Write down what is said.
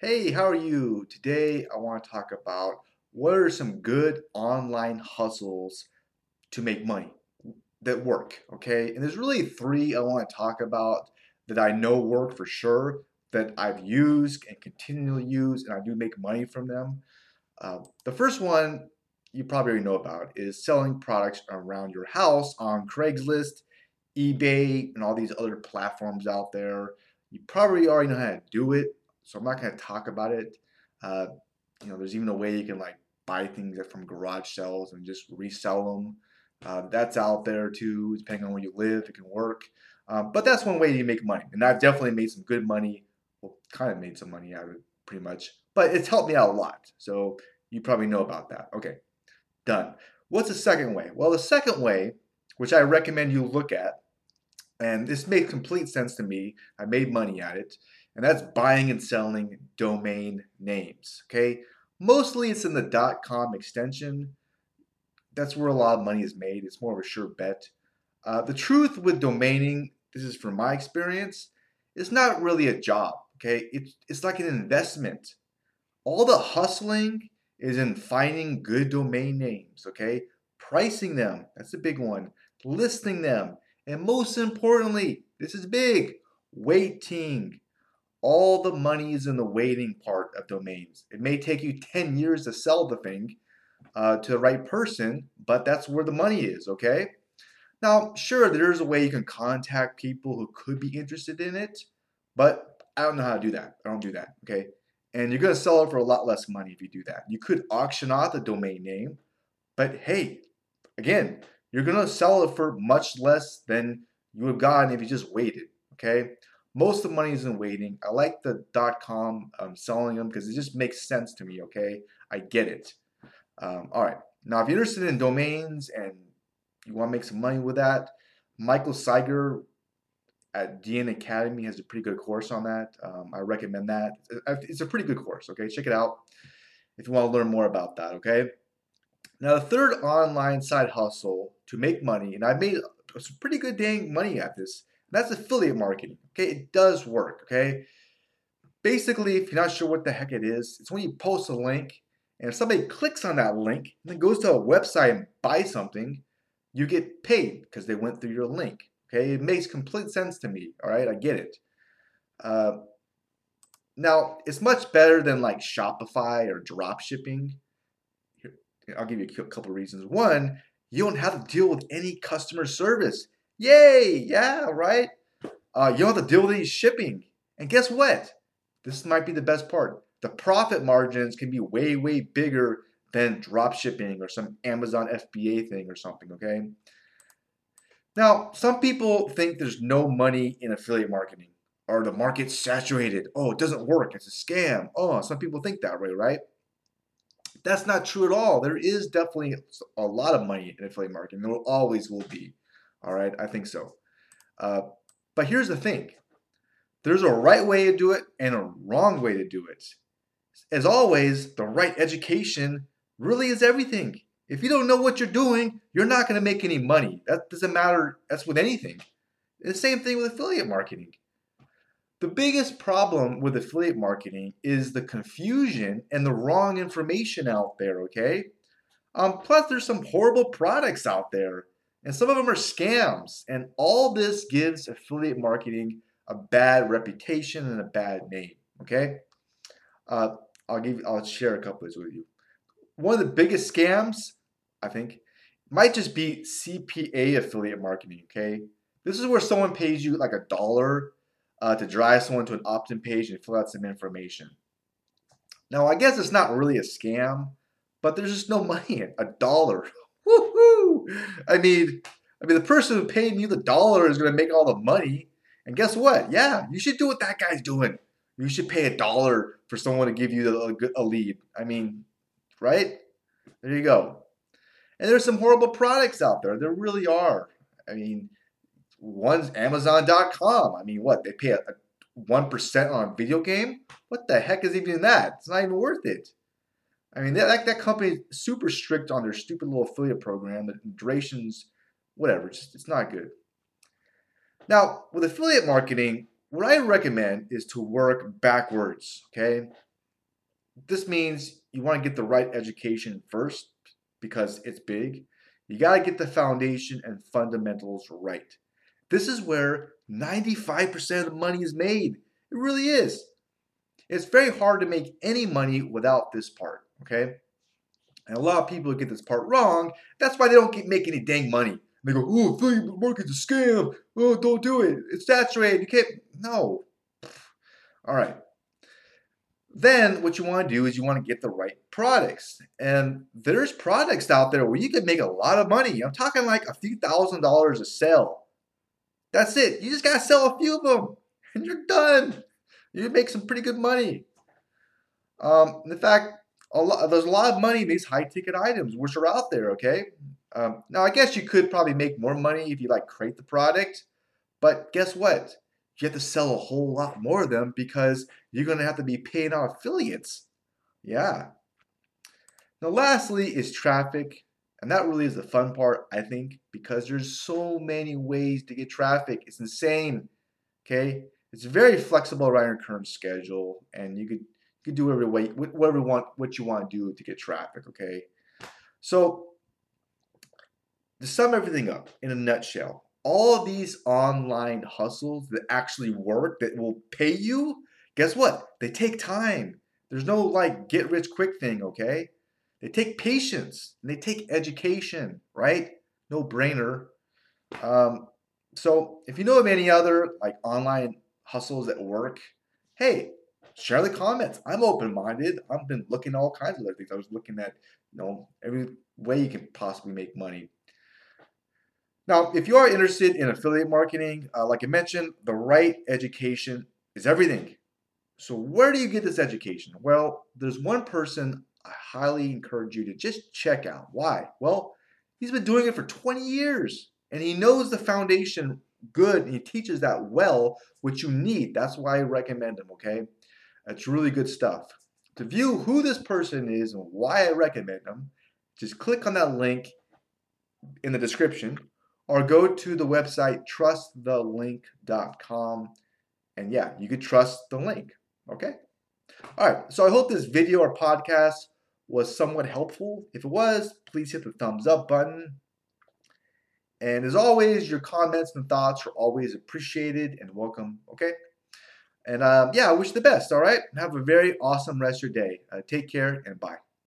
Hey, how are you? Today I want to talk about what are some good online hustles to make money that work, okay? And there's really three I want to talk about that I know work for sure, that I've used and continually use, and I do make money from them. Uh, the first one you probably already know about is selling products around your house on Craigslist, eBay, and all these other platforms out there. You probably already know how to do it so I'm not going to talk about it. Uh, you know, there's even a way you can like buy things from garage sales and just resell them. Uh, that's out there too, depending on where you live. It can work. Um, but that's one way you make money. And I've definitely made some good money. Well, kind of made some money out of it pretty much. But it's helped me out a lot. So you probably know about that. Okay, done. What's the second way? Well, the second way, which I recommend you look at, and this made complete sense to me, I made money at it, and that's buying and selling domain names. Okay, mostly it's in the .com extension. That's where a lot of money is made. It's more of a sure bet. Uh, the truth with domaining, this is from my experience, it's not really a job. Okay, it's it's like an investment. All the hustling is in finding good domain names. Okay, pricing them. That's a big one. Listing them, and most importantly, this is big. Waiting all the money is in the waiting part of domains. It may take you 10 years to sell the thing uh, to the right person, but that's where the money is, okay? Now, sure, there's a way you can contact people who could be interested in it, but I don't know how to do that. I don't do that, okay? And you're to sell it for a lot less money if you do that. You could auction off the domain name, but hey, again, you're going to sell it for much less than you would have gotten if you just waited, okay? most of the money is in waiting. I like the dot com um, selling them because it just makes sense to me. Okay, I get it. Um, all right, now if you're interested in domains and you want to make some money with that, Michael Cyger at DN Academy has a pretty good course on that. Um, I recommend that. It's a pretty good course. Okay, check it out if you want to learn more about that. Okay. Now the third online side hustle to make money, and I've made some pretty good dang money at this that's affiliate marketing. Okay, it does work. Okay, basically, if you're not sure what the heck it is, it's when you post a link and if somebody clicks on that link and then goes to a website and buys something, you get paid because they went through your link. Okay, it makes complete sense to me. All right, I get it. Uh, now, it's much better than like Shopify or drop shipping. I'll give you a couple of reasons. One, you don't have to deal with any customer service. Yay! Yeah, right? Uh, you don't have to deal with any shipping. And guess what? This might be the best part. The profit margins can be way, way bigger than drop shipping or some Amazon FBA thing or something, okay? Now, some people think there's no money in affiliate marketing or the market's saturated. Oh, it doesn't work. It's a scam. Oh, some people think that way, right? That's not true at all. There is definitely a lot of money in affiliate marketing. There always will be. All right, I think so. Uh, but here's the thing there's a right way to do it and a wrong way to do it. As always, the right education really is everything. If you don't know what you're doing, you're not going to make any money. That doesn't matter. That's with anything. The same thing with affiliate marketing. The biggest problem with affiliate marketing is the confusion and the wrong information out there, okay? Um, plus, there's some horrible products out there and some of them are scams. And all this gives affiliate marketing a bad reputation and a bad name. Okay, uh, I'll give I'll share a couple of these with you. One of the biggest scams, I think, might just be CPA affiliate marketing. Okay, this is where someone pays you like a dollar uh, to drive someone to an opt-in page and fill out some information. Now, I guess it's not really a scam, but there's just no money in it. A dollar. Woohoo! I mean, I mean, the person who paid you the dollar is going to make all the money. And guess what? Yeah, you should do what that guy's doing. You should pay a dollar for someone to give you a, a lead. I mean, right? There you go. And there's some horrible products out there. There really are. I mean, one's Amazon.com. I mean, what? They pay a, a 1% on a video game? What the heck is even that? It's not even worth it. I mean, that, that company is super strict on their stupid little affiliate program. The durations, whatever, it's, just, it's not good. Now, with affiliate marketing, what I recommend is to work backwards, okay? this means you want to get the right education first because it's big. You got to get the foundation and fundamentals right. This is where 95% of the money is made. It really is. It's very hard to make any money without this part, okay? And a lot of people get this part wrong. That's why they don't get, make any dang money. They go, oh, affiliate marketing's a scam. Oh, don't do it. It's saturated. You can't. No. All right. Then what you want to do is you want to get the right products. And there's products out there where you can make a lot of money. I'm talking like a few thousand dollars a sale. That's it. You just got to sell a few of them and you're done. You make some pretty good money. Um, in fact, a lot, there's a lot of money in these high ticket items which are out there, okay? Um, now, I guess you could probably make more money if you like create the product, but guess what? You have to sell a whole lot more of them because you're going to have to be paying out affiliates. Yeah. Now, lastly, is traffic. And that really is the fun part, I think, because there's so many ways to get traffic. It's insane. Okay. It's very flexible around your current schedule, and you could you could do whatever way whatever you want what you want to do to get traffic. Okay. So to sum everything up in a nutshell, all these online hustles that actually work, that will pay you, guess what? They take time. There's no like get rich quick thing, okay? They take patience and they take education, right? No brainer. Um, so if you know of any other like online hustles that work, hey, share the comments. I'm open minded. I've been looking at all kinds of other things. I was looking at, you know, every way you can possibly make money. Now, if you are interested in affiliate marketing, uh, like I mentioned, the right education is everything. So, where do you get this education? Well, there's one person I highly encourage you to just check out. Why? Well, he's been doing it for 20 years and he knows the foundation good and he teaches that well, which you need. That's why I recommend him, okay? That's really good stuff. To view who this person is and why I recommend him, just click on that link in the description or go to the website trustthelink.com and yeah, you could trust the link. Okay. All right. So I hope this video or podcast was somewhat helpful. If it was, please hit the thumbs up button. And as always, your comments and thoughts are always appreciated and welcome. Okay. And um, yeah, I wish the best. All right. Have a very awesome rest of your day. Uh, take care and bye.